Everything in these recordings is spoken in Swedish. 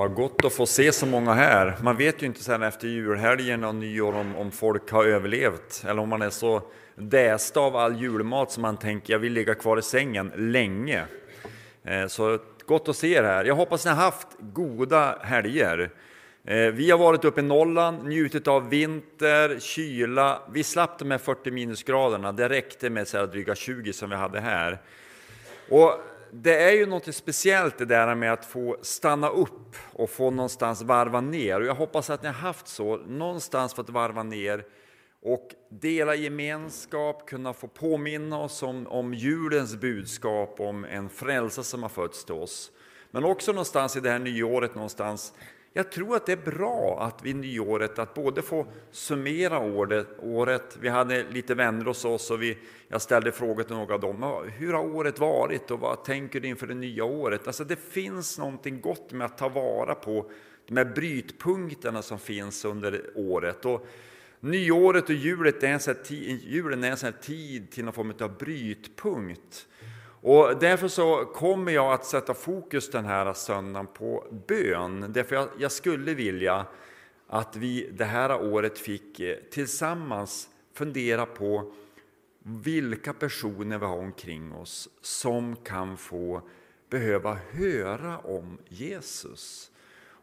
Vad gott att få se så många här. Man vet ju inte sen efter julhelgen och nyår om, om folk har överlevt eller om man är så däst av all julmat som man tänker jag vill ligga kvar i sängen länge. Eh, så gott att se er här. Jag hoppas ni har haft goda helger. Eh, vi har varit uppe i Norrland, njutit av vinter, kyla. Vi slapp de här 40 minusgraderna. Det räckte med så här dryga 20 som vi hade här. Och det är ju något speciellt det där med att få stanna upp och få någonstans varva ner. Och jag hoppas att ni har haft så, någonstans fått varva ner och dela gemenskap, kunna få påminna oss om, om julens budskap, om en frälsare som har fötts till oss. Men också någonstans i det här nyåret någonstans jag tror att det är bra att vid nyåret att både få summera året, året. Vi hade lite vänner hos oss och vi, jag ställde frågor till några av dem. Hur har året varit och vad tänker du inför det nya året? Alltså det finns någonting gott med att ta vara på de här brytpunkterna som finns under året. Och nyåret och julet är en sån tid, julen är en sån tid till någon form av brytpunkt. Och därför så kommer jag att sätta fokus den här söndagen på bön. Därför jag, jag skulle vilja att vi det här året fick eh, tillsammans fundera på vilka personer vi har omkring oss som kan få behöva höra om Jesus.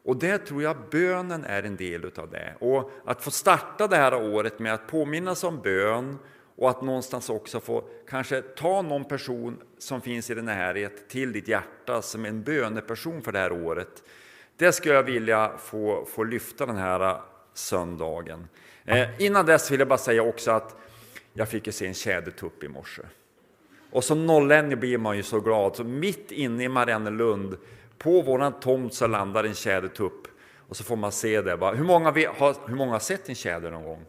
Och det tror jag bönen är en del av det. Och att få starta det här året med att påminnas om bön och att någonstans också få kanske ta någon person som finns i din närhet till ditt hjärta som en böneperson för det här året. Det skulle jag vilja få, få lyfta den här äh, söndagen. Eh, innan dess vill jag bara säga också att jag fick se en tjädertupp i morse. Och som norrlänning blir man ju så glad, så mitt inne i Mariannelund, på våran tomt så landar en tjädertupp. Och så får man se det. Hur många, har, hur många har sett en tjäder någon gång?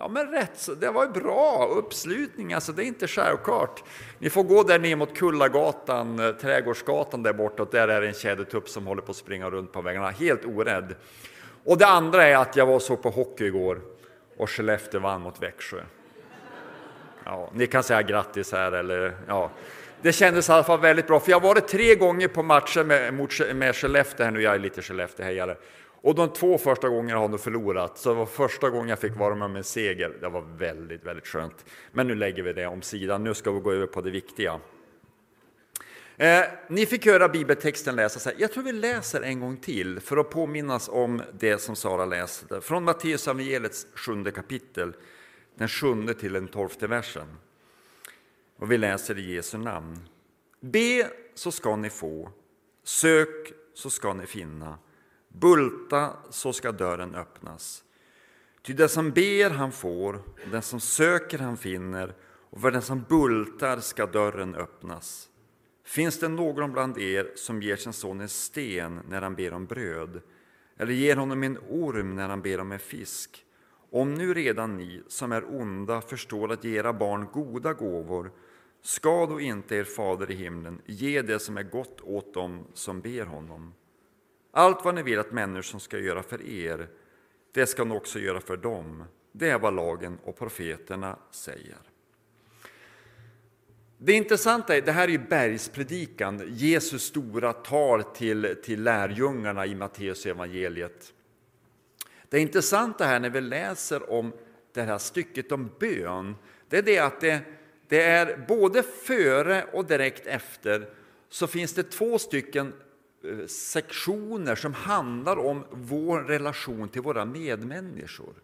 Ja, men rätt så, det var ju bra uppslutning, alltså det är inte självklart. Ni får gå där ner mot Kullagatan, eh, Trädgårdsgatan där bortåt, där är det en tjädertupp som håller på att springa runt på vägarna, helt orädd. Och det andra är att jag var så på hockey igår och Skellefteå vann mot Växjö. Ja, ni kan säga grattis här eller ja. Det kändes i alla fall väldigt bra, för jag har varit tre gånger på matcher med, med Skellefteå här nu, jag är lite Skellefteåhejare. Och de två första gångerna har de förlorat, så det var första gången jag fick vara med om en seger. Det var väldigt, väldigt skönt. Men nu lägger vi det om sidan. Nu ska vi gå över på det viktiga. Eh, ni fick höra bibeltexten läsas här. Jag tror vi läser en gång till för att påminnas om det som Sara läste. Från Matteus evangeliets sjunde kapitel, den sjunde till den tolfte versen. Och vi läser i Jesu namn. Be så ska ni få, sök så ska ni finna Bulta, så ska dörren öppnas. Ty den som ber han får, den som söker han finner, och för den som bultar ska dörren öppnas. Finns det någon bland er som ger sin son en sten när han ber om bröd, eller ger honom en orm när han ber om en fisk? Om nu redan ni som är onda förstår att ge era barn goda gåvor, ska då inte er fader i himlen ge det som är gott åt dem som ber honom? Allt vad ni vill att människor ska göra för er, det ska ni också göra för dem. Det är vad lagen och profeterna säger. Det intressanta är, det här är ju bergspredikan, Jesus stora tal till, till lärjungarna i Matteus evangeliet. Det intressanta här när vi läser om det här stycket om bön, det är det att det, det är både före och direkt efter så finns det två stycken sektioner som handlar om vår relation till våra medmänniskor.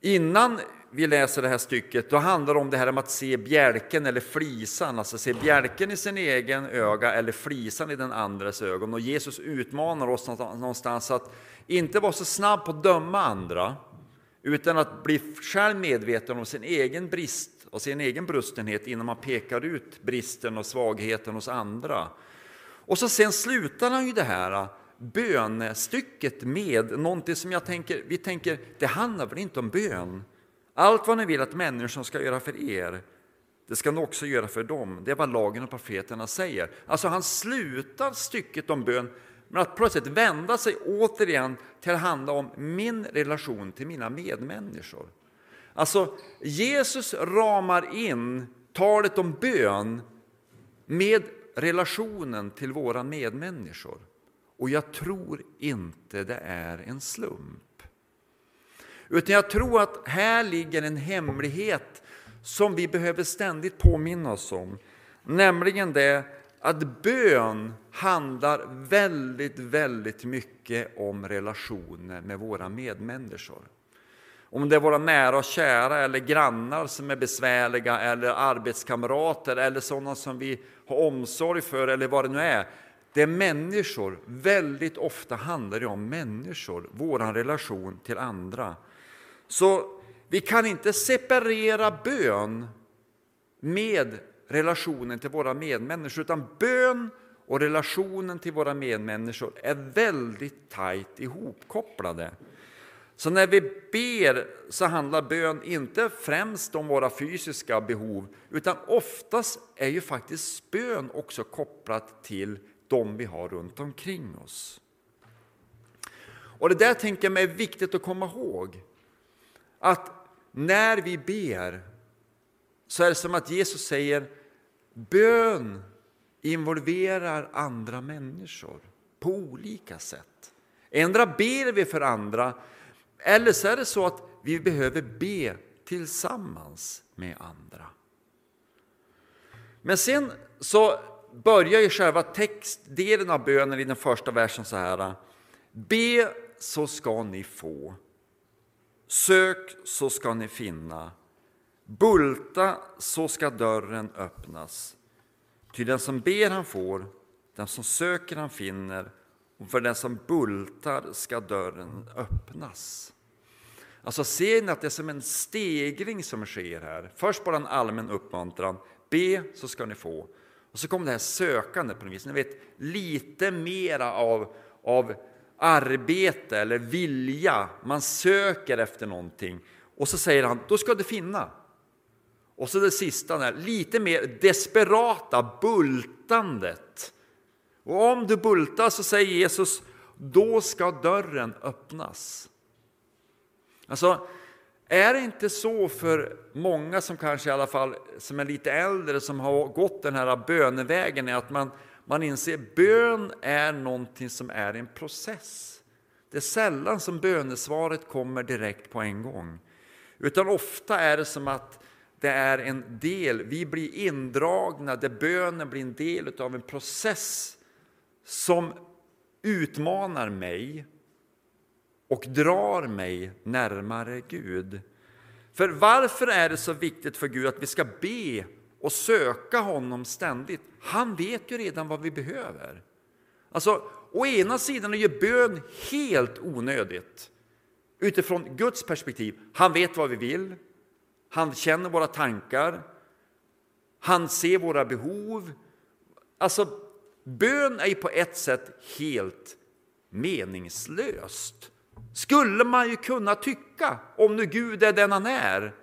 Innan vi läser det här stycket, då handlar det om det här med att se bjälken eller flisan, alltså se bjälken i sin egen öga eller flisan i den andres ögon. Och Jesus utmanar oss någonstans att inte vara så snabb på att döma andra, utan att bli själv medveten om sin egen brist och sin egen brustenhet innan man pekar ut bristen och svagheten hos andra. Och så sen slutar han ju det här äh, bönestycket med någonting som jag tänker, vi tänker, det handlar väl inte om bön? Allt vad ni vill att människan ska göra för er, det ska ni också göra för dem. Det är vad lagen och profeterna säger. Alltså han slutar stycket om bön med att plötsligt vända sig återigen till att handla om min relation till mina medmänniskor. Alltså Jesus ramar in talet om bön med relationen till våra medmänniskor. Och jag tror inte det är en slump. Utan jag tror att här ligger en hemlighet som vi behöver ständigt påminna oss om. Nämligen det att bön handlar väldigt, väldigt mycket om relationer med våra medmänniskor. Om det är våra nära och kära eller grannar som är besvärliga eller arbetskamrater eller sådana som vi har omsorg för eller vad det nu är. Det är människor. Väldigt ofta handlar det om människor, vår relation till andra. Så vi kan inte separera bön med relationen till våra medmänniskor, utan bön och relationen till våra medmänniskor är väldigt tajt ihopkopplade. Så när vi ber så handlar bön inte främst om våra fysiska behov, utan oftast är ju faktiskt bön också kopplat till de vi har runt omkring oss. Och det där tänker jag mig är viktigt att komma ihåg. Att när vi ber så är det som att Jesus säger bön involverar andra människor på olika sätt. Ändra ber vi för andra eller så är det så att vi behöver be tillsammans med andra. Men sen så börjar ju själva textdelen av bönen i den första versen så här. Be så ska ni få. Sök så ska ni finna. Bulta så ska dörren öppnas. Ty den som ber han får, den som söker han finner och för den som bultar ska dörren öppnas. Alltså ser ni att det är som en stegring som sker här? Först bara en allmän uppmuntran, be så ska ni få. Och så kommer det här sökandet på något vis, ni vet lite mera av, av arbete eller vilja, man söker efter någonting. Och så säger han, då ska du finna. Och så det sista, där, lite mer desperata bultandet. Och om du bultar så säger Jesus, då ska dörren öppnas. Alltså, är det inte så för många som kanske i alla fall som är lite äldre som har gått den här bönevägen att man, man inser att bön är någonting som är en process. Det är sällan som bönesvaret kommer direkt på en gång. Utan ofta är det som att det är en del, vi blir indragna, där bönen blir en del av en process som utmanar mig och drar mig närmare Gud. För varför är det så viktigt för Gud att vi ska be och söka honom ständigt? Han vet ju redan vad vi behöver. Alltså, å ena sidan är ju bön helt onödigt utifrån Guds perspektiv. Han vet vad vi vill, han känner våra tankar, han ser våra behov. Alltså, bön är ju på ett sätt helt meningslöst. Skulle man ju kunna tycka, om nu Gud är den han är.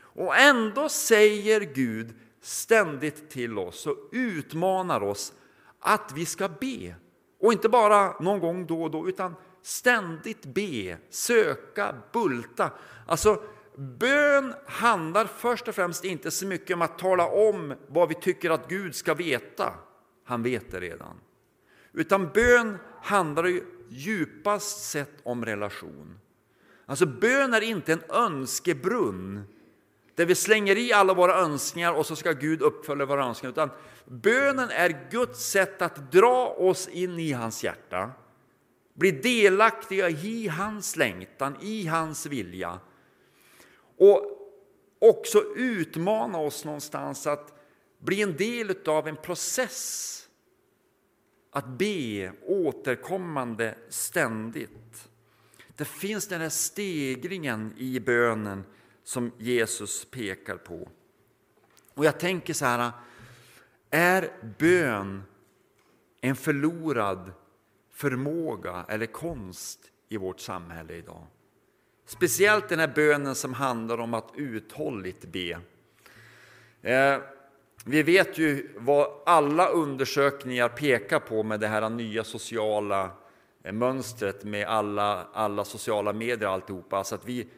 Och ändå säger Gud ständigt till oss och utmanar oss att vi ska be. Och inte bara någon gång då och då, utan ständigt be, söka, bulta. Alltså, bön handlar först och främst inte så mycket om att tala om vad vi tycker att Gud ska veta. Han vet det redan. Utan bön handlar ju djupast sett om relation. Alltså bön är inte en önskebrunn där vi slänger i alla våra önskningar och så ska Gud uppfylla våra önskningar. Utan bönen är Guds sätt att dra oss in i hans hjärta, bli delaktiga i hans längtan, i hans vilja. Och också utmana oss någonstans att bli en del av en process att be återkommande ständigt. Det finns den här stegringen i bönen som Jesus pekar på. Och jag tänker så här, är bön en förlorad förmåga eller konst i vårt samhälle idag? Speciellt den här bönen som handlar om att uthålligt be. Eh, vi vet ju vad alla undersökningar pekar på med det här nya sociala eh, mönstret med alla, alla sociala medier och alltihopa. Alltså att vi,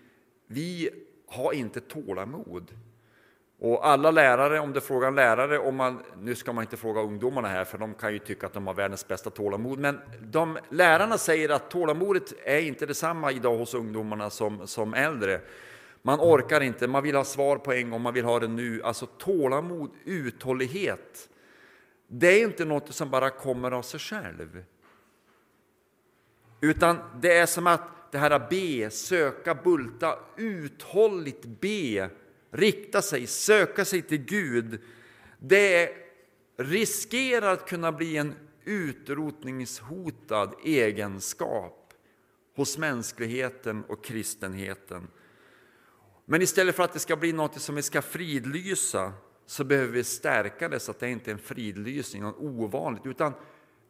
vi har inte tålamod. Och alla lärare, om du frågar en lärare, om man, nu ska man inte fråga ungdomarna här för de kan ju tycka att de har världens bästa tålamod, men de, lärarna säger att tålamodet är inte detsamma idag hos ungdomarna som, som äldre. Man orkar inte, man vill ha svar på en gång, man vill ha det nu. Alltså tålamod, uthållighet, det är inte något som bara kommer av sig själv. Utan det är som att det här be, söka, bulta, uthålligt be, rikta sig, söka sig till Gud. Det riskerar att kunna bli en utrotningshotad egenskap hos mänskligheten och kristenheten. Men istället för att det ska bli något som vi ska fridlysa så behöver vi stärka det så att det inte är en fridlysning, något ovanligt, utan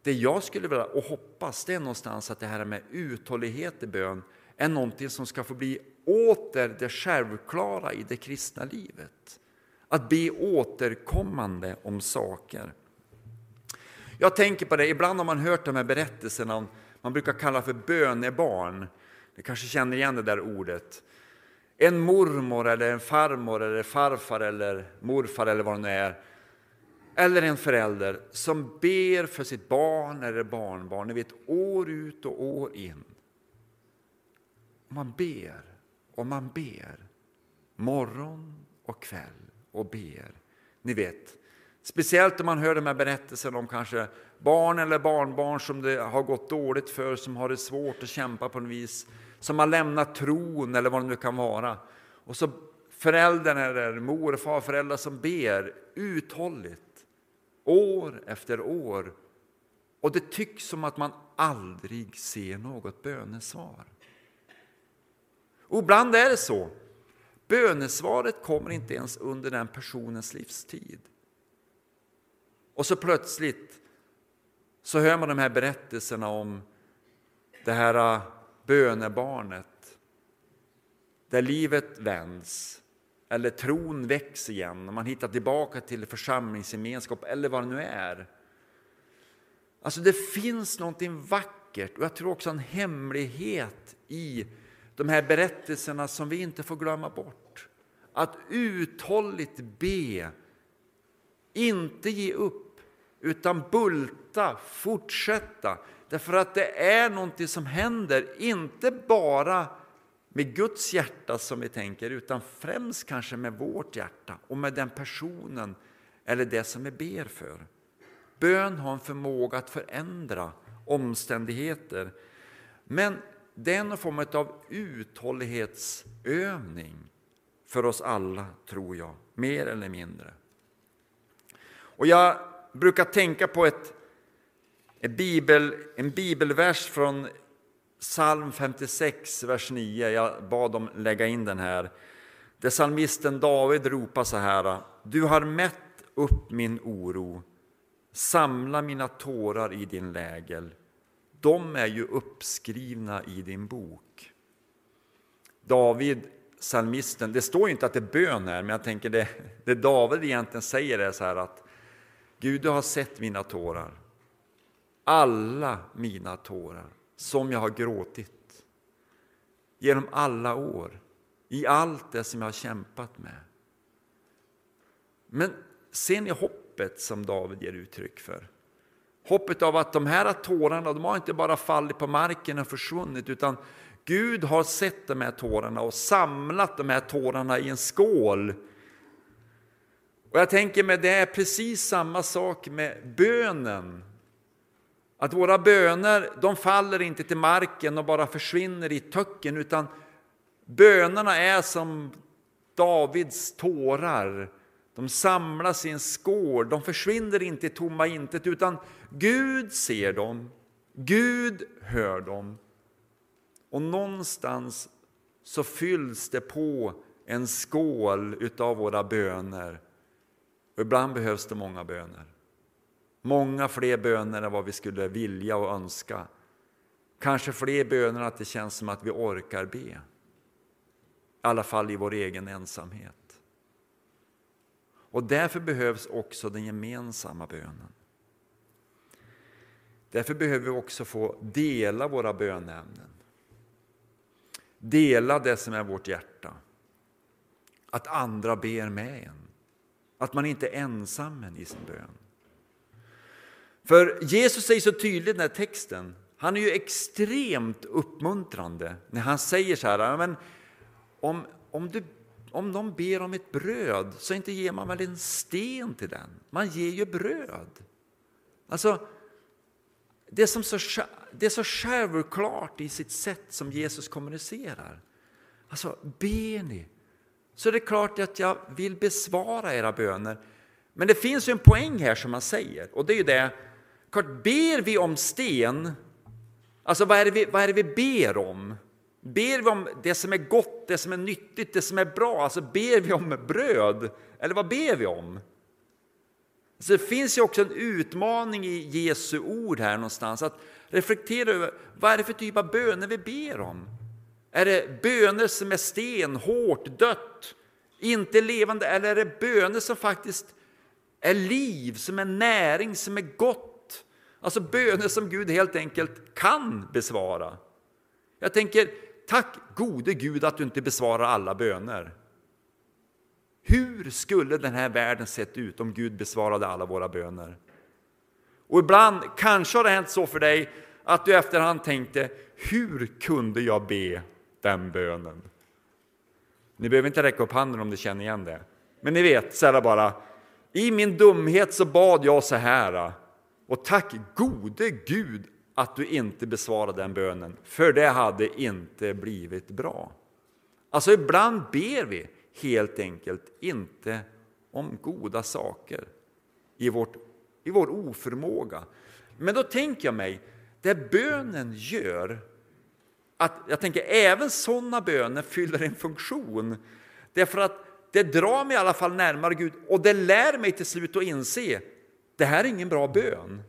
det jag skulle vilja och hoppas det är någonstans att det här med uthållighet i bön är någonting som ska få bli åter det självklara i det kristna livet. Att be återkommande om saker. Jag tänker på det, ibland har man hört de här berättelserna om, man brukar kalla för bönebarn. Ni kanske känner igen det där ordet. En mormor eller en farmor eller farfar eller morfar eller vad det nu är eller en förälder som ber för sitt barn eller barnbarn, ni vet år ut och år in. Man ber och man ber morgon och kväll och ber. Ni vet, speciellt om man hör de här berättelserna om kanske barn eller barnbarn som det har gått dåligt för, som har det svårt att kämpa på något vis, som har lämnat tron eller vad det nu kan vara. Och så föräldern eller mor och farföräldrar som ber uthålligt år efter år. Och det tycks som att man aldrig ser något bönesvar. Och ibland är det så. Bönesvaret kommer inte ens under den personens livstid. Och så plötsligt så hör man de här berättelserna om det här bönebarnet där livet vänds eller tron väcks igen och man hittar tillbaka till församlingsgemenskap eller vad det nu är. Alltså det finns någonting vackert och jag tror också en hemlighet i de här berättelserna som vi inte får glömma bort. Att uthålligt be, inte ge upp, utan bulta, fortsätta. Därför att det är någonting som händer, inte bara med Guds hjärta som vi tänker, utan främst kanske med vårt hjärta och med den personen eller det som vi ber för. Bön har en förmåga att förändra omständigheter, men det är någon form av uthållighetsövning för oss alla, tror jag, mer eller mindre. Och jag brukar tänka på ett, en, bibel, en bibelvers från Psalm 56, vers 9. Jag bad dem lägga in den här. Där psalmisten David ropar så här. Du har mätt upp min oro, samla mina tårar i din lägel. De är ju uppskrivna i din bok. David, psalmisten, det står ju inte att det är bön här, men jag tänker det, det David egentligen säger är så här att Gud, du har sett mina tårar, alla mina tårar som jag har gråtit genom alla år, i allt det som jag har kämpat med. Men ser ni hoppet som David ger uttryck för? Hoppet av att de här tårarna de har inte bara fallit på marken och försvunnit utan Gud har sett de här tårarna och samlat de här tårarna i en skål. Och jag tänker mig det är precis samma sak med bönen att våra böner, de faller inte till marken och bara försvinner i töcken, utan bönerna är som Davids tårar. De samlas i en skål, de försvinner inte i tomma intet, utan Gud ser dem, Gud hör dem. Och någonstans så fylls det på en skål utav våra böner. Och ibland behövs det många böner. Många fler böner än vad vi skulle vilja och önska. Kanske fler böner att det känns som att vi orkar be. I alla fall i vår egen ensamhet. Och därför behövs också den gemensamma bönen. Därför behöver vi också få dela våra bönämnen. Dela det som är vårt hjärta. Att andra ber med en. Att man inte är ensam i sin bön. För Jesus säger så tydligt i den här texten, han är ju extremt uppmuntrande när han säger så här, men om, om, du, om de ber om ett bröd så inte ger man väl en sten till den, man ger ju bröd. Alltså, det är, som så, det är så självklart i sitt sätt som Jesus kommunicerar. Alltså, ber ni så är det klart att jag vill besvara era böner. Men det finns ju en poäng här som man säger och det är ju det, klart ber vi om sten, alltså vad är det vi, vad är det vi ber om? Ber vi om det som är gott, det som är nyttigt, det som är bra? Alltså ber vi om bröd? Eller vad ber vi om? Så det finns ju också en utmaning i Jesu ord här någonstans, att reflektera över vad är det för typ av böner vi ber om? Är det böner som är stenhårt, dött, inte levande, eller är det böner som faktiskt är liv, som är näring, som är gott? Alltså böner som Gud helt enkelt kan besvara. Jag tänker, tack gode Gud att du inte besvarar alla böner. Hur skulle den här världen sett ut om Gud besvarade alla våra böner? Och ibland kanske har det hänt så för dig att du efterhand tänkte, hur kunde jag be den bönen? Ni behöver inte räcka upp handen om ni känner igen det. Men ni vet, så här bara, i min dumhet så bad jag så här, och tack gode Gud att du inte besvarade den bönen, för det hade inte blivit bra. Alltså ibland ber vi helt enkelt inte om goda saker i, vårt, i vår oförmåga. Men då tänker jag mig, det bönen gör, att jag tänker även sådana böner fyller en funktion. Därför att det drar mig i alla fall närmare Gud och det lär mig till slut att inse, det här är ingen bra bön.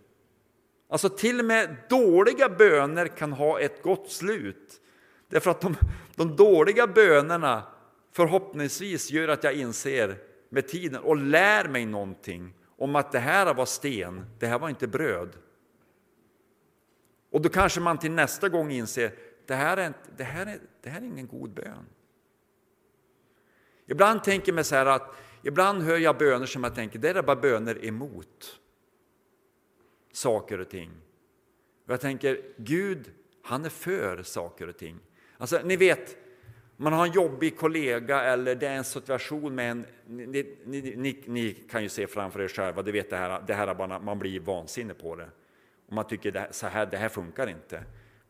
Alltså till och med dåliga böner kan ha ett gott slut. Därför att de, de dåliga bönerna förhoppningsvis gör att jag inser med tiden och lär mig någonting om att det här var sten, det här var inte bröd. Och då kanske man till nästa gång inser det här är, det här är, det här är ingen god bön. Ibland tänker jag mig så här att ibland hör jag böner som jag tänker det är bara böner emot saker och ting. Och jag tänker Gud, han är för saker och ting. Alltså, ni vet, man har en jobbig kollega eller det är en situation med en... Ni, ni, ni, ni kan ju se framför er själva, det vet det här, det här är bara, man blir vansinnig på det. Och man tycker det, så här, det här funkar inte.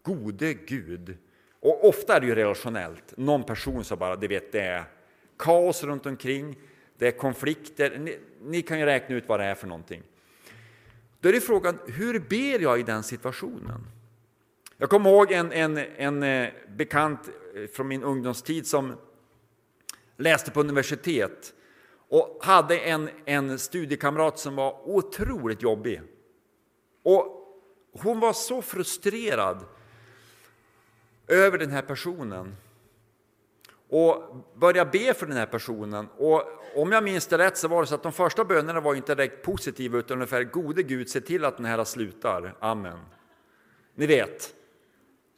Gode Gud. Och ofta är det ju relationellt. Någon person som bara, det vet, det är kaos runt omkring, det är konflikter. Ni, ni kan ju räkna ut vad det är för någonting. Då är det frågan, hur ber jag i den situationen? Jag kommer ihåg en, en, en eh, bekant eh, från min ungdomstid som läste på universitet och hade en, en studiekamrat som var otroligt jobbig. Och hon var så frustrerad över den här personen och börja be för den här personen. Och om jag minns det rätt så var det så att de första bönerna var inte direkt positiva utan ungefär Gode Gud, se till att den här slutar. Amen. Ni vet,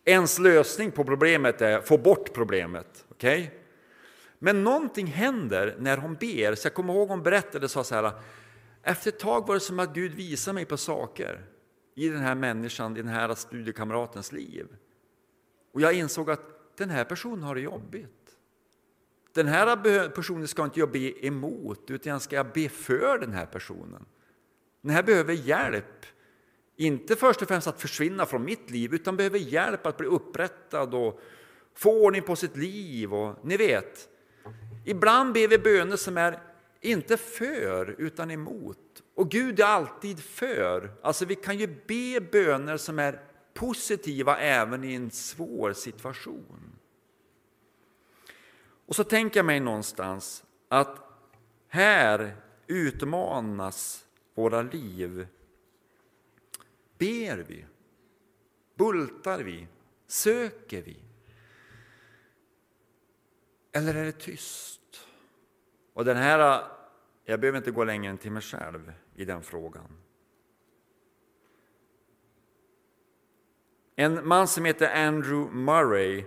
ens lösning på problemet är få bort problemet. Okay? Men någonting händer när hon ber. Så jag kommer ihåg hon berättade så här. Efter ett tag var det som att Gud visade mig på saker i den här människan, i den här studiekamratens liv. Och jag insåg att den här personen har det jobbigt. Den här personen ska inte jag be emot, utan jag ska be för den här personen. Den här behöver hjälp inte först och främst att försvinna från mitt liv, utan behöver hjälp att bli upprättad och få ordning på sitt liv. Och, ni vet, ibland ber vi böner som är inte för, utan emot. Och Gud är alltid för. Alltså vi kan ju be böner som är positiva även i en svår situation. Och så tänker jag mig någonstans att här utmanas våra liv Ber vi? Bultar vi? Söker vi? Eller är det tyst? Och den här, jag behöver inte gå längre än till mig själv i den frågan. En man som heter Andrew Murray,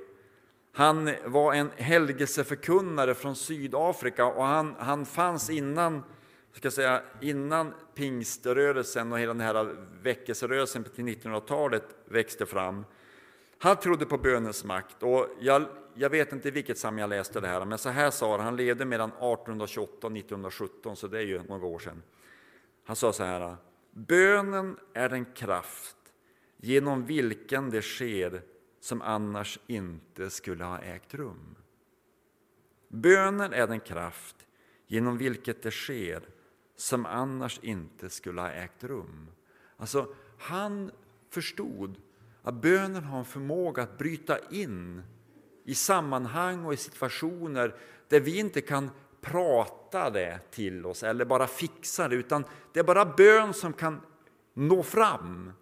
han var en helgelseförkunnare från Sydafrika och han, han fanns innan ska säga, innan pingströrelsen och hela den här väckelserörelsen till 1900-talet växte fram. Han trodde på bönens makt och jag, jag vet inte vilket sam jag läste det här, men så här sa han, han levde mellan 1828 och 1917, så det är ju några år sedan. Han sa så här, bönen är den kraft genom vilken det sker som annars inte skulle ha ägt rum. Bönen är den kraft genom vilket det sker som annars inte skulle ha ägt rum. Alltså, han förstod att bönen har en förmåga att bryta in i sammanhang och i situationer där vi inte kan prata det till oss eller bara fixa det, utan det är bara bön som kan nå fram.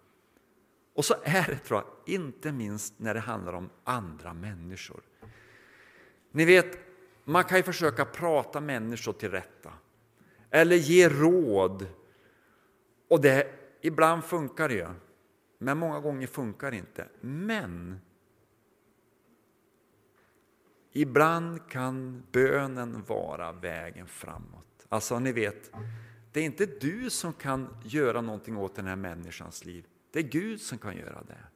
Och så är det, tror jag, inte minst när det handlar om andra människor. Ni vet, man kan ju försöka prata människor till rätta eller ge råd. Och det, ibland funkar det ju, men många gånger funkar det inte. Men ibland kan bönen vara vägen framåt. Alltså, ni vet, det är inte du som kan göra någonting åt den här människans liv. Det är Gud som kan göra det.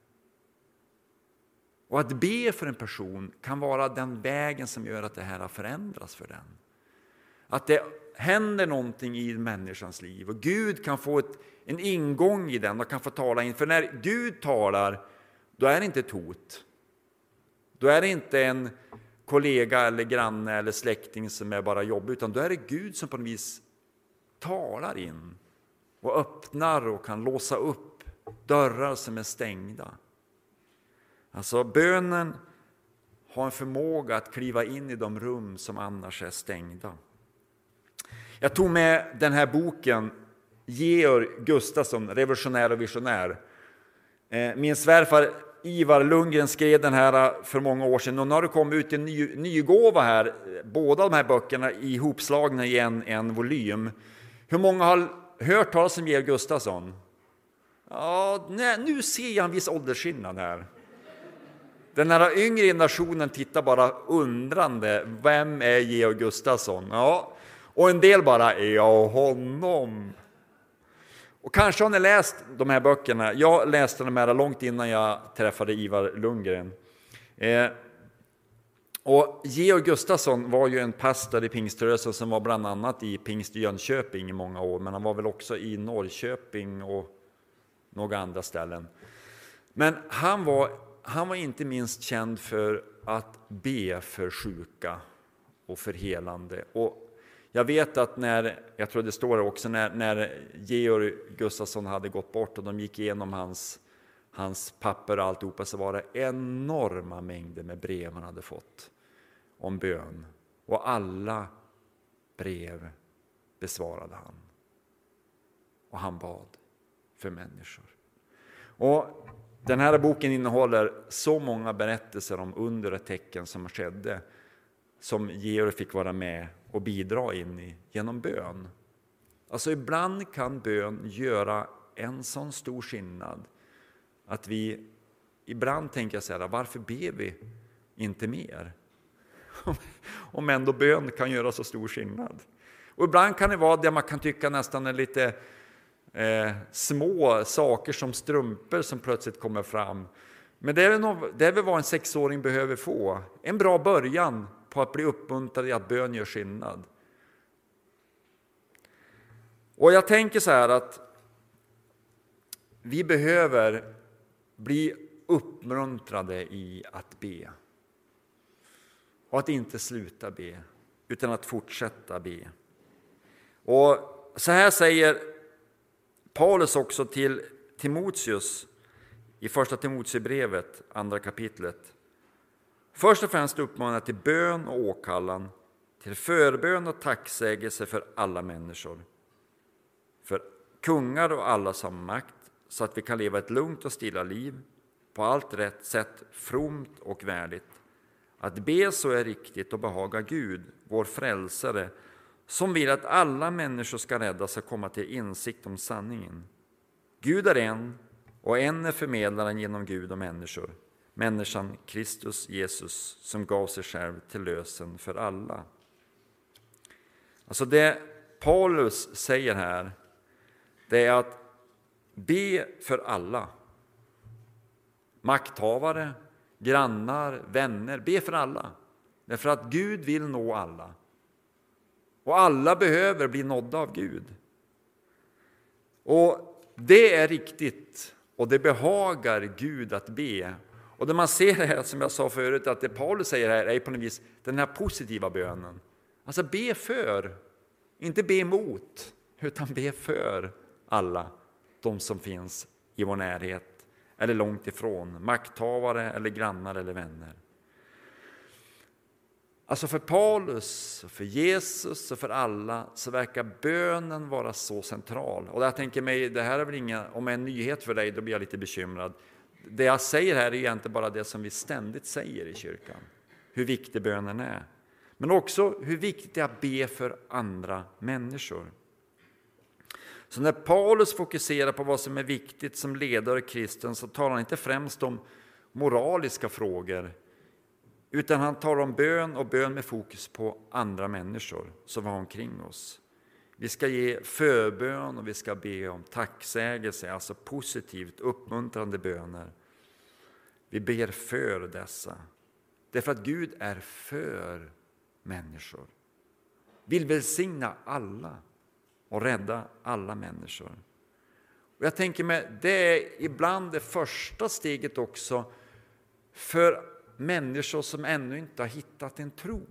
Och att be för en person kan vara den vägen som gör att det här förändras för den. Att det händer någonting i människans liv och Gud kan få ett, en ingång i den och kan få tala in. För när Gud talar, då är det inte ett hot. Då är det inte en kollega eller granne eller släkting som är bara jobbig, utan då är det Gud som på något vis talar in och öppnar och kan låsa upp dörrar som är stängda. Alltså bönen har en förmåga att kliva in i de rum som annars är stängda. Jag tog med den här boken, Georg Gustafsson, Revolutionär och visionär. Eh, min svärfar Ivar Lundgren skrev den här eh, för många år sedan och nu har det kommit ut en ny, nygåva här, båda de här böckerna ihopslagna i en, en volym. Hur många har hört talas om Georg Gustafsson? Ja, nu ser jag en viss åldersskillnad här. Den här yngre generationen tittar bara undrande. Vem är Georg Gustafsson? Ja, och en del bara, ja honom. Och kanske har ni läst de här böckerna. Jag läste dem här långt innan jag träffade Ivar Lundgren. Eh, och Georg Gustafsson var ju en pastor i pingströrelsen som var bland annat i pingst i Jönköping i många år, men han var väl också i Norrköping och några andra ställen. Men han var, han var inte minst känd för att be för sjuka och för helande. Och jag vet att när, jag tror det står det också, när, när Georg Gustafsson hade gått bort och de gick igenom hans, hans papper och alltihopa så var det enorma mängder med brev han hade fått om bön. Och alla brev besvarade han. Och han bad för människor. Och den här boken innehåller så många berättelser om under och tecken som skedde som Georg fick vara med och bidra in i genom bön. Alltså ibland kan bön göra en sån stor skillnad att vi ibland tänker så här, varför ber vi inte mer? Om ändå bön kan göra så stor skillnad. Och ibland kan det vara det man kan tycka nästan är lite eh, små saker som strumpor som plötsligt kommer fram. Men det är, något, det är väl vad en sexåring behöver få. En bra början på att bli uppmuntrad i att bön gör skillnad. Och jag tänker så här att vi behöver bli uppmuntrade i att be. Och att inte sluta be, utan att fortsätta be. Och så här säger Paulus också till Timoteus i Första Timoteusbrevet, andra kapitlet. Först och främst uppmanar till bön och åkallan, till förbön och tacksägelse för alla människor, för kungar och alla som makt, så att vi kan leva ett lugnt och stilla liv, på allt rätt sätt, fromt och värdigt. Att be så är riktigt och behaga Gud, vår frälsare, som vill att alla människor ska räddas och komma till insikt om sanningen. Gud är en, och en är förmedlaren genom Gud och människor människan Kristus Jesus som gav sig själv till lösen för alla. Alltså det, Paulus säger här, det är att be för alla. Makthavare, grannar, vänner, be för alla. Därför att Gud vill nå alla. Och alla behöver bli nådda av Gud. Och det är riktigt och det behagar Gud att be. Och det man ser här, som jag sa förut, att det Paulus säger här är på något vis den här positiva bönen. Alltså be för, inte be emot, utan be för alla de som finns i vår närhet eller långt ifrån, makthavare eller grannar eller vänner. Alltså för Paulus, för Jesus och för alla så verkar bönen vara så central. Och jag tänker mig, det här är väl inga, om det är en nyhet för dig, då blir jag lite bekymrad. Det jag säger här är egentligen bara det som vi ständigt säger i kyrkan, hur viktig bönen är. Men också hur viktigt det är att be för andra människor. Så när Paulus fokuserar på vad som är viktigt som ledare i kristen så talar han inte främst om moraliska frågor utan han talar om bön och bön med fokus på andra människor som var omkring oss. Vi ska ge förbön och vi ska be om tacksägelse, alltså positivt uppmuntrande böner. Vi ber för dessa, därför att Gud är för människor. Vill välsigna alla och rädda alla människor. Och jag tänker mig, det är ibland det första steget också för människor som ännu inte har hittat en tro.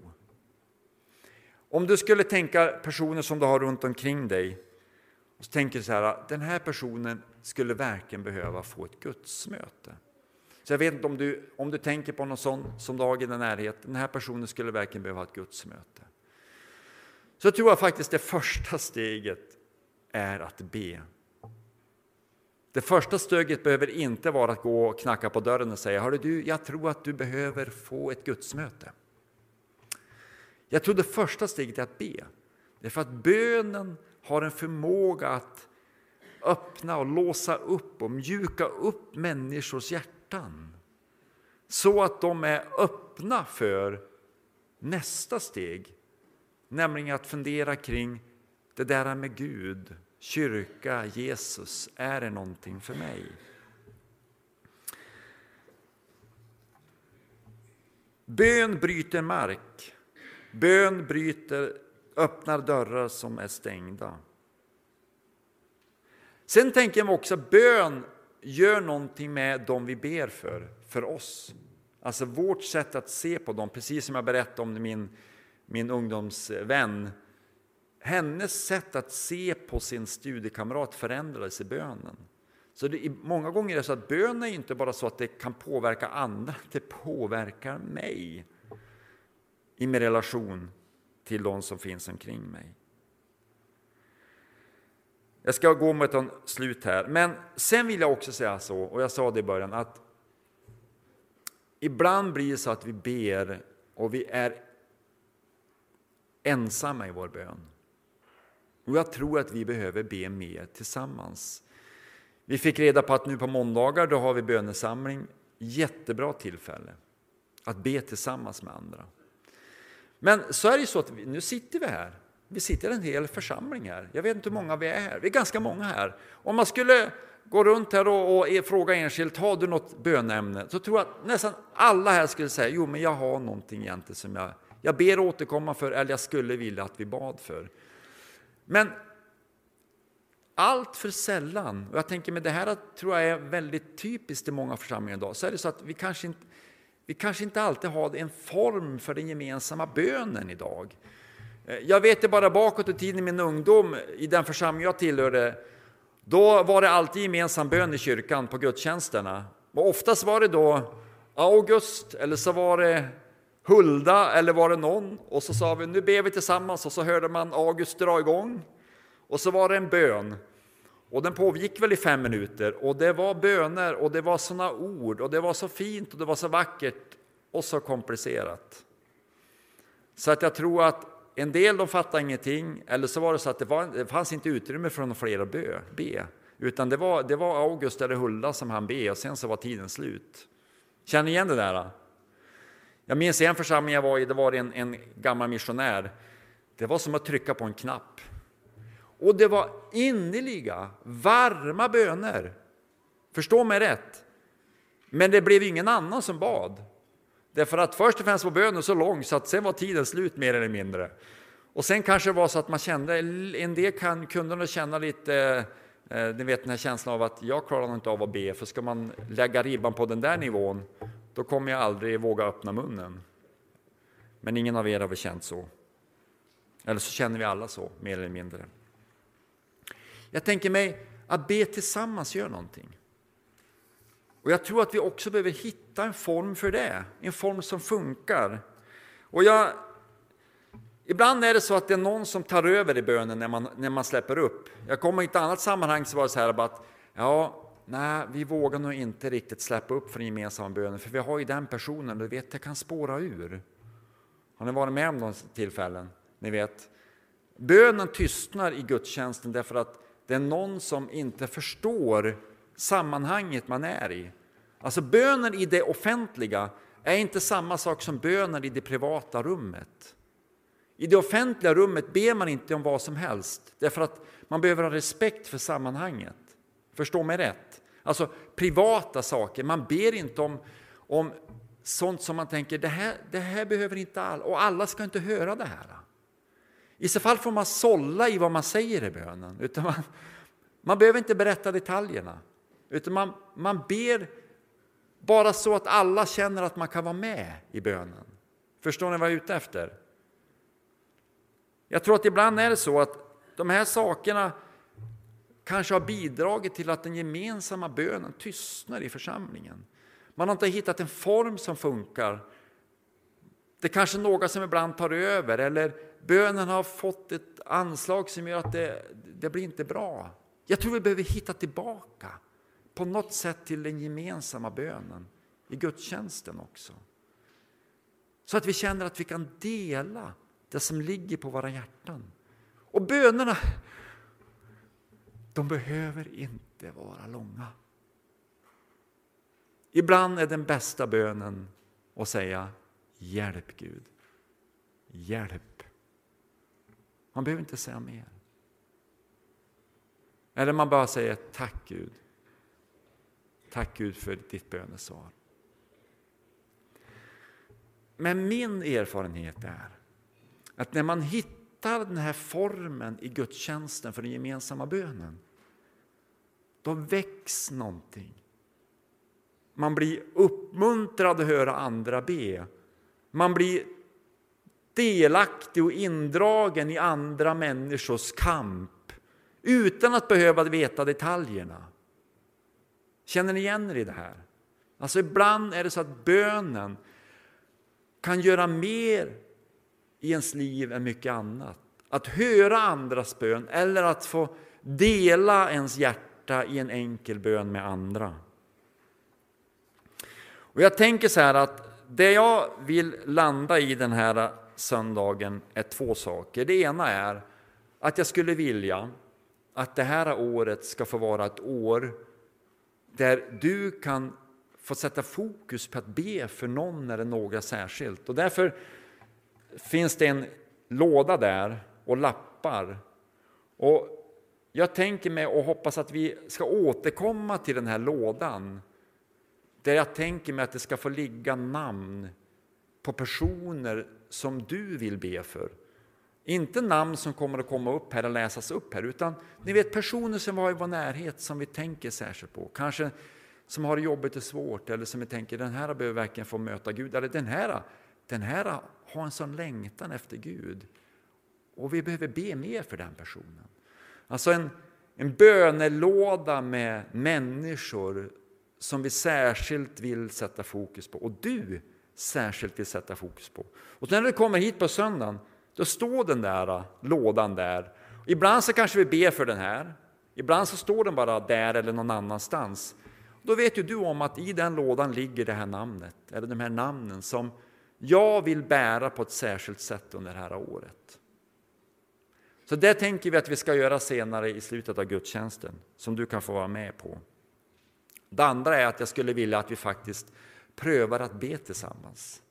Om du skulle tänka personer som du har runt omkring dig och så tänker så här, ah, den här personen skulle verkligen behöva få ett gudsmöte. Så jag vet inte om du, om du tänker på någon sån som du har i din närhet, den här personen skulle verkligen behöva ett gudsmöte. Så tror jag faktiskt det första steget är att be. Det första steget behöver inte vara att gå och knacka på dörren och säga Hörru du, jag tror att du behöver få ett gudsmöte. Jag tror det första steget är att be. Därför att bönen har en förmåga att öppna och låsa upp och mjuka upp människors hjärtan. Så att de är öppna för nästa steg, nämligen att fundera kring det där med Gud, kyrka, Jesus, är det någonting för mig? Bön bryter mark. Bön bryter, öppnar dörrar som är stängda. Sen tänker jag också att bön gör någonting med dem vi ber för, för oss. Alltså vårt sätt att se på dem, precis som jag berättade om min, min ungdomsvän hennes sätt att se på sin studiekamrat förändrades i bönen. Så det, många gånger är det så att bön är inte bara så att det kan påverka andra, det påverkar mig i min relation till de som finns omkring mig. Jag ska gå mot ett slut här, men sen vill jag också säga så, och jag sa det i början, att ibland blir det så att vi ber och vi är ensamma i vår bön. Och jag tror att vi behöver be mer tillsammans. Vi fick reda på att nu på måndagar då har vi bönesamling. Jättebra tillfälle att be tillsammans med andra. Men så är det så att vi, nu sitter vi här. Vi sitter en hel församling här. Jag vet inte hur många vi är här. Vi är ganska många här. Om man skulle gå runt här och, och e- fråga enskilt, har du något bönämne? Så tror jag att nästan alla här skulle säga, jo men jag har någonting egentligen som jag, jag ber återkomma för, eller jag skulle vilja att vi bad för. Men allt för sällan, och jag tänker med det här tror jag är väldigt typiskt i många församlingar idag, så är det så att vi kanske inte, vi kanske inte alltid har en form för den gemensamma bönen idag. Eh, jag vet det bara bakåt i tiden i min ungdom, i den församling jag tillhörde, då var det alltid gemensam bön i kyrkan på gudstjänsterna. Och oftast var det då August, eller så var det Hulda eller var det någon? Och så sa vi nu ber vi tillsammans och så hörde man August dra igång. Och så var det en bön. Och den pågick väl i fem minuter och det var böner och det var såna ord och det var så fint och det var så vackert och så komplicerat. Så att jag tror att en del de fattade ingenting eller så var det så att det, var, det fanns inte utrymme för någon fler att be, be. Utan det var, det var August eller Hulda som han be och sen så var tiden slut. Känner ni igen det där? Jag minns en församling jag var i, det var en, en gammal missionär. Det var som att trycka på en knapp. Och det var innerliga, varma böner. Förstå mig rätt. Men det blev ingen annan som bad. Därför att först och främst var bönen så lång så att sen var tiden slut mer eller mindre. Och sen kanske det var så att man kände, en del kan, kunde känna lite, eh, ni vet den här känslan av att jag klarar inte av att be, för ska man lägga ribban på den där nivån, då kommer jag aldrig våga öppna munnen. Men ingen av er har väl känt så? Eller så känner vi alla så, mer eller mindre. Jag tänker mig att be tillsammans gör någonting. Och jag tror att vi också behöver hitta en form för det, en form som funkar. Och jag, ibland är det så att det är någon som tar över i bönen när man, när man släpper upp. Jag kommer i ett annat sammanhang så var det så här att ja, nej, vi vågar nog inte riktigt släppa upp för den gemensamma bönen, för vi har ju den personen, du vet, det kan spåra ur. Har ni varit med om de tillfällen? Ni vet, bönen tystnar i gudstjänsten därför att det är någon som inte förstår sammanhanget man är i. Alltså bönen i det offentliga är inte samma sak som bönen i det privata rummet. I det offentliga rummet ber man inte om vad som helst därför att man behöver ha respekt för sammanhanget. Förstå mig rätt. Alltså privata saker, man ber inte om, om sånt som man tänker det här, det här behöver inte alla, och alla ska inte höra det här. I så fall får man sålla i vad man säger i bönen. Utan man, man behöver inte berätta detaljerna, utan man, man ber bara så att alla känner att man kan vara med i bönen. Förstår ni vad jag är ute efter? Jag tror att ibland är det så att de här sakerna kanske har bidragit till att den gemensamma bönen tystnar i församlingen. Man har inte hittat en form som funkar. Det är kanske är några som ibland tar över eller bönen har fått ett anslag som gör att det, det blir inte bra. Jag tror vi behöver hitta tillbaka på något sätt till den gemensamma bönen i gudstjänsten också. Så att vi känner att vi kan dela det som ligger på våra hjärtan. Och bönerna, de behöver inte vara långa. Ibland är den bästa bönen att säga Hjälp Gud. Hjälp. Man behöver inte säga mer. Eller man bara säger tack Gud. Tack Gud för ditt bönesvar. Men min erfarenhet är att när man hittar den här formen i gudstjänsten för den gemensamma bönen, då väcks någonting. Man blir uppmuntrad att höra andra be. Man blir delaktig och indragen i andra människors kamp utan att behöva veta detaljerna. Känner ni igen er i det här? Alltså ibland är det så att bönen kan göra mer i ens liv än mycket annat. Att höra andras bön eller att få dela ens hjärta i en enkel bön med andra. Och jag tänker så här att det jag vill landa i den här söndagen är två saker. Det ena är att jag skulle vilja att det här året ska få vara ett år där du kan få sätta fokus på att be för någon eller några särskilt. Och därför finns det en låda där och lappar. Och jag tänker mig och hoppas att vi ska återkomma till den här lådan där jag tänker mig att det ska få ligga namn på personer som du vill be för. Inte namn som kommer att komma upp här och läsas upp här, utan ni vet personer som var i vår närhet som vi tänker särskilt på. Kanske som har det jobbigt och svårt eller som vi tänker den här behöver verkligen få möta Gud. Eller den här, den här ha en sån längtan efter Gud. Och vi behöver be mer för den personen. Alltså en, en bönelåda med människor som vi särskilt vill sätta fokus på. Och du särskilt vill sätta fokus på. Och när du kommer hit på söndagen, då står den där äh, lådan där. Ibland så kanske vi ber för den här, ibland så står den bara där eller någon annanstans. Då vet ju du om att i den lådan ligger det här namnet, eller de här namnen som jag vill bära på ett särskilt sätt under det här året. Så det tänker vi att vi ska göra senare i slutet av gudstjänsten, som du kan få vara med på. Det andra är att jag skulle vilja att vi faktiskt prövar att be tillsammans.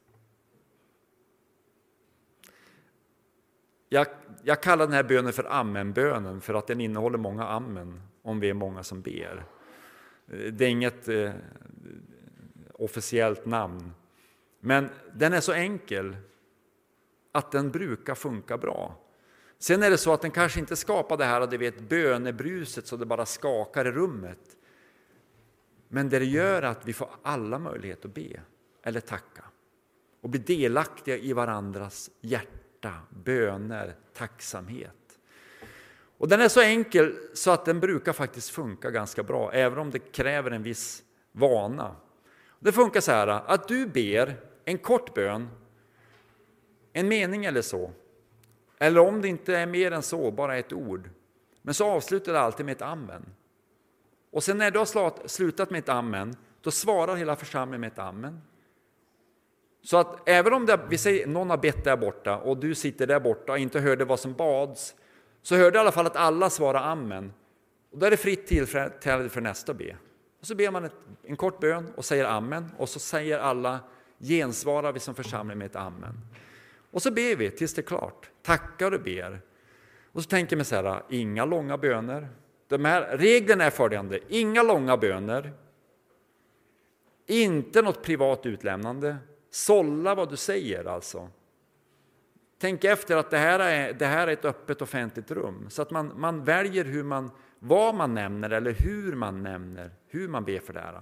jag, jag kallar den här bönen för ammenbönen för att den innehåller många amen om vi är många som ber. Det är inget eh, officiellt namn, men den är så enkel att den brukar funka bra. Sen är det så att den kanske inte skapar det här du vet, bönebruset så det bara skakar i rummet. Men det gör att vi får alla möjlighet att be eller tacka och bli delaktiga i varandras hjärta, böner, tacksamhet. Och den är så enkel så att den brukar faktiskt funka ganska bra, även om det kräver en viss vana. Det funkar så här att du ber en kort bön, en mening eller så, eller om det inte är mer än så, bara ett ord. Men så avslutar det alltid med ett amen. Och sen när du har slutat med ett amen, då svarar hela församlingen med ett amen. Så att även om det, vi säger, någon har bett där borta och du sitter där borta och inte hörde vad som bads, så hörde i alla fall att alla svarar amen. Och då är det fritt tillfälle för nästa be. Och så ber man ett, en kort bön och säger amen och så säger alla, gensvarar vi som församling med ett amen. Och så ber vi tills det är klart, tackar och ber. Och så tänker man så här, inga långa böner. De här reglerna är följande, inga långa böner, inte något privat utlämnande, sålla vad du säger alltså. Tänk efter att det här är, det här är ett öppet offentligt rum, så att man, man väljer hur man, vad man nämner eller hur man nämner, hur man ber för det här.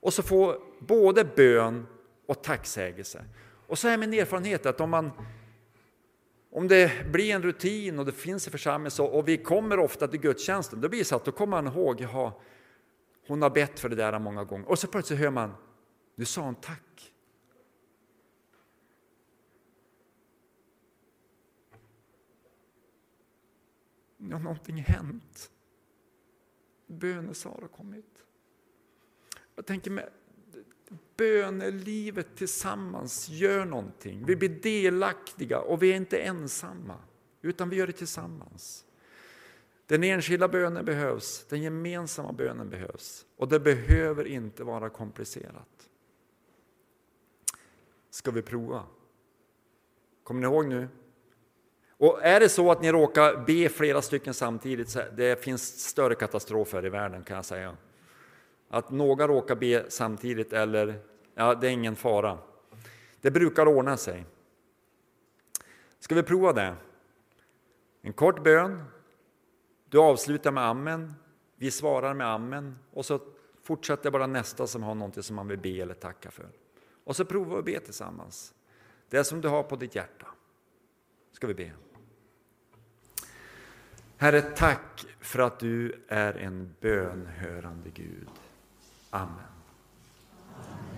Och så få både bön och tacksägelse. Och så är min erfarenhet att om man om det blir en rutin och det finns i församlingen och vi kommer ofta till gudstjänsten, då blir det så att då kommer man ihåg, jaha, hon har bett för det där många gånger. Och så plötsligt hör man, nu sa hon tack. Nu har någonting hänt. Bönesvar har kommit. Jag tänker med bönelivet tillsammans gör någonting. Vi blir delaktiga och vi är inte ensamma, utan vi gör det tillsammans. Den enskilda bönen behövs, den gemensamma bönen behövs och det behöver inte vara komplicerat. Ska vi prova? Kommer ni ihåg nu? Och är det så att ni råkar be flera stycken samtidigt, så det finns större katastrofer i världen kan jag säga. Att några råkar be samtidigt eller, ja, det är ingen fara. Det brukar ordna sig. Ska vi prova det? En kort bön. Du avslutar med amen. Vi svarar med amen och så fortsätter bara nästa som har någonting som man vill be eller tacka för. Och så provar vi att be tillsammans. Det som du har på ditt hjärta ska vi be. Herre, tack för att du är en bönhörande Gud. Amen. Amen.